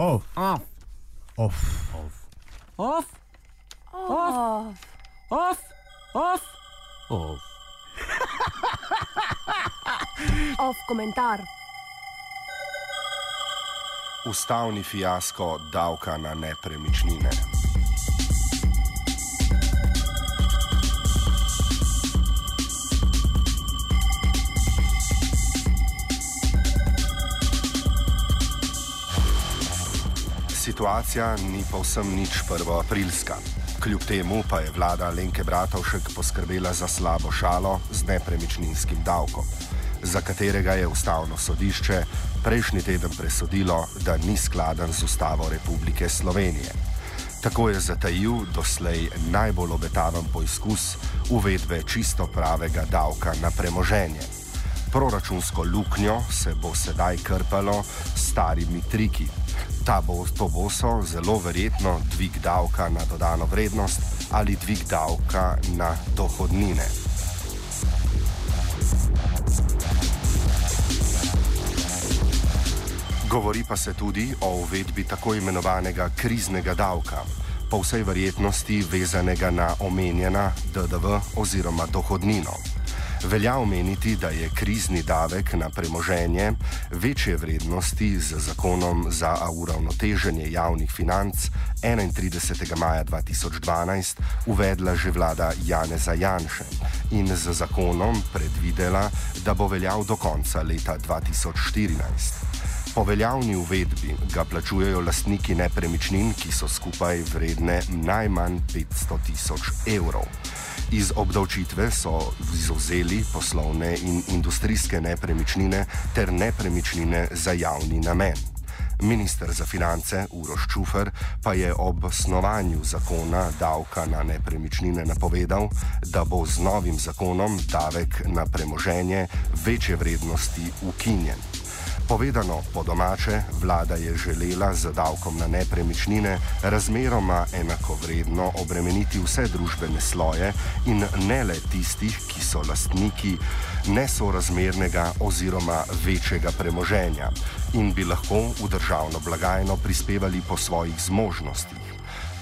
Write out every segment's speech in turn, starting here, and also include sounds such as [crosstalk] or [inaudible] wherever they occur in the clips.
Off. Off. Off. Off. Off. Off. Off. Off. Off [laughs] komentar. Ustavni fiasko davka na nepremičnine. Situacija ni povsem nič prvoaprilska. Kljub temu pa je vlada Lenke Bratovšek poskrbela za slabo šalo z nepremičninskim davkom, za katerega je ustavno sodišče prejšnji teden presodilo, da ni skladen z Ustavo Republike Slovenije. Tako je zatajil doslej najbolj obetaven poizkus uvedbe čisto pravega davka na premoženje. Proračunsko luknjo se bo sedaj krpalo s starimi triki. Ta bo, to bo so zelo verjetno dvig davka na dodano vrednost ali dvig davka na dohodnine. Govori pa se tudi o uvedbi tako imenovanega kriznega davka, po vsej verjetnosti vezanega na omenjena DDV oziroma dohodnino. Velja omeniti, da je krizni davek na premoženje večje vrednosti z zakonom za uravnoteženje javnih financ 31. maja 2012 uvedla že vlada Janeza Janše in z zakonom predvidela, da bo veljal do konca leta 2014. Po veljavni uvedbi ga plačujejo lastniki nepremičnin, ki so skupaj vredne najmanj 500 tisoč evrov. Iz obdavčitve so izuzeli poslovne in industrijske nepremičnine ter nepremičnine za javni namen. Ministr za finance Uroš Čufer pa je ob snovanju zakona davka na nepremičnine napovedal, da bo z novim zakonom davek na premoženje večje vrednosti ukinjen. Povedano po domače, vlada je želela z davkom na nepremičnine razmeroma enakovredno obremeniti vse družbene sloje in ne le tistih, ki so lastniki nesorazmernega oziroma večjega premoženja in bi lahko v državno blagajno prispevali po svojih zmožnostih.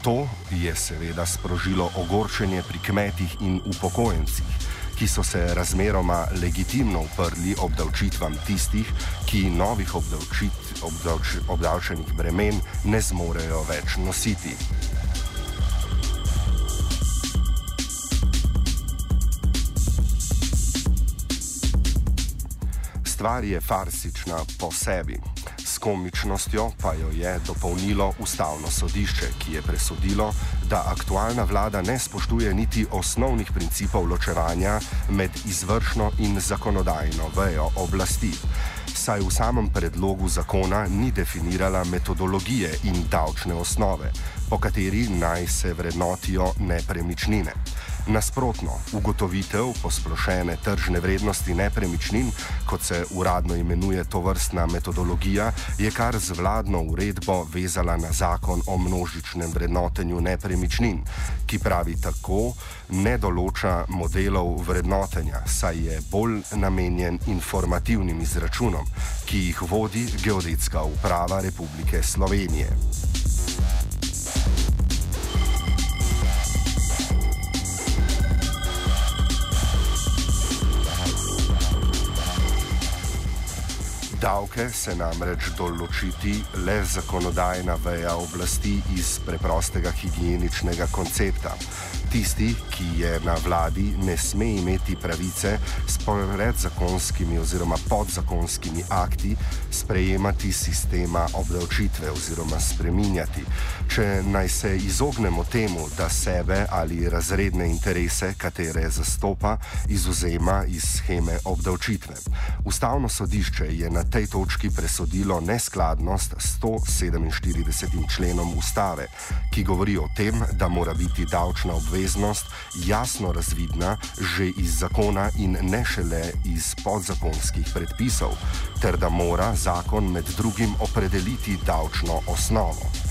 To je seveda sprožilo ogorčenje pri kmetih in upokojencih ki so se razmeroma legitimno uprli obdavčitvam tistih, ki novih obdavčit, obdavč, obdavčenih bremen ne zmorejo več nositi. Stvar je farsična po sebi komičnostjo pa jo je dopolnilo ustavno sodišče, ki je presodilo, da aktualna vlada ne spoštuje niti osnovnih principov ločevanja med izvršno in zakonodajno vejo oblasti. Saj v samem predlogu zakona ni definirala metodologije in davčne osnove, po kateri naj se vrednotijo nepremičnine. Nasprotno, ugotovitev posplošene tržne vrednosti nepremičnin, kot se uradno imenuje to vrstna metodologija, je kar z vladno uredbo vezala na zakon o množičnem vrednotenju nepremičnin, ki pravi tako, ne določa modelov vrednotenja, saj je bolj namenjen informativnim izračunom, ki jih vodi Geodetska uprava Republike Slovenije. Davke se namreč določiti le zakonodajna veja oblasti iz preprostega higieničnega koncepta. Tisti, ki je na vladi, ne sme imeti pravice spored zakonskimi oziroma podzakonskimi akti sprejemati sistema obdavčitve oziroma spreminjati. Če naj se izognemo temu, da sebe ali razredne interese, katere zastopa, izuzema iz scheme obdavčitve. Ustavno sodišče je na tej točki presodilo neskladnost s 147. členom ustave, ki govori o tem, da mora biti davčna obveznost jasno razvidna že iz zakona in ne šele iz podzakonskih predpisov, ter da mora zakon med drugim opredeliti davčno osnovo.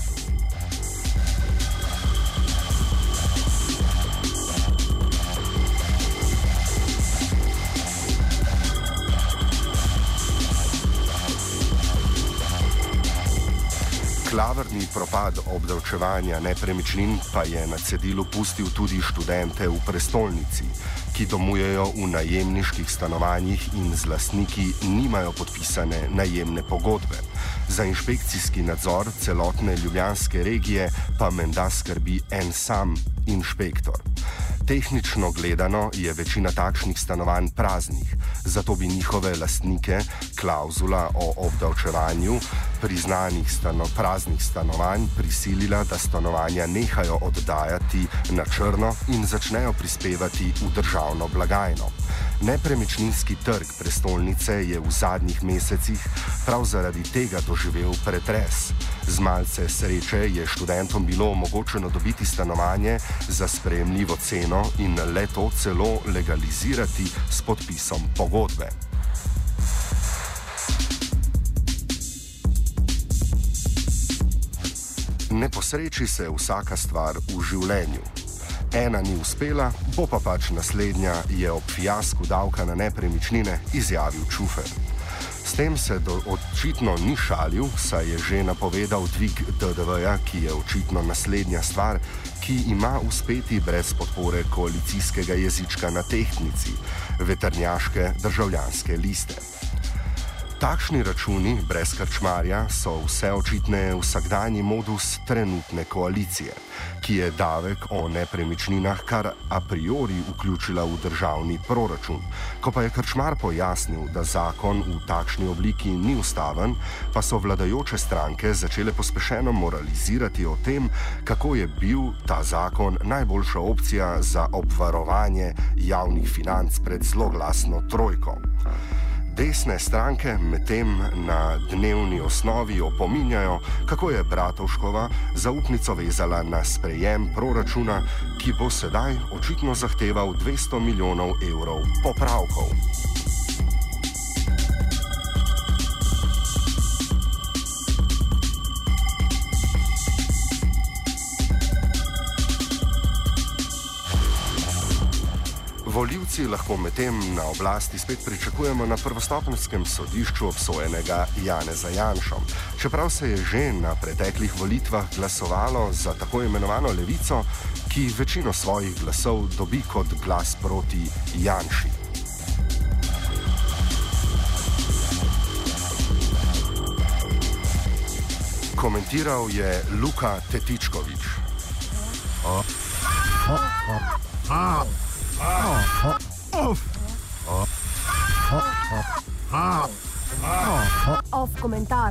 Klavrni propad obdavčevanja nepremičnin pa je na cedilu pustil tudi študente v prestolnici, ki domujejo v najemniških stanovanjih in z lastniki nimajo podpisane najemne pogodbe. Za inšpekcijski nadzor celotne ljubljanske regije pa menda skrbi en sam inšpektor. Tehnično gledano je večina takšnih stanovanj praznih, zato bi njihove lastnike klauzula o obdavčevanju priznanih stano, praznih stanovanj prisilila, da stanovanja nehajo oddajati na črno in začnejo prispevati v državno blagajno. Nepremičninski trg prestolnice je v zadnjih mesecih prav zaradi tega doživel pretres. Z malce sreče je študentom bilo omogočeno dobiti stanovanje za sprejemljivo ceno in le to celo legalizirati s podpisom pogodbe. Ne posreči se vsaka stvar v življenju. Ena ni uspela, bo pa pač naslednja, je ob fiasku davka na nepremičnine izjavil Čufer. S tem se do, očitno ni šalil, saj je že napovedal dvig DDV-ja, ki je očitno naslednja stvar, ki ima uspeti brez podpore koalicijskega jezička na tehtnici, veternijaške državljanske liste. Takšni računi brez krčmarja so vse očitne vsakdanji modus trenutne koalicije, ki je davek o nepremičninah kar a priori vključila v državni proračun. Ko pa je krčmar pojasnil, da zakon v takšni obliki ni ustaven, pa so vladajoče stranke začele pospešeno moralizirati o tem, kako je bil ta zakon najboljša opcija za obvarovanje javnih financ pred zloglasno trojko. Desne stranke medtem na dnevni osnovi opominjajo, kako je Bratovškova zaupnico vezala na sprejem proračuna, ki bo sedaj očitno zahteval 200 milijonov evrov popravkov. Voljivci lahko medtem na oblasti spet pričakujemo na prvostopenskem sodišču obsojenega Janeza Janša. Čeprav se je že na preteklih volitvah glasovalo za tako imenovano levico, ki večino svojih glasov dobi kot glas proti Janši. Komentiral je Luka Tetičkovič. Oh. Oh. Oh. Oh. Off komentar.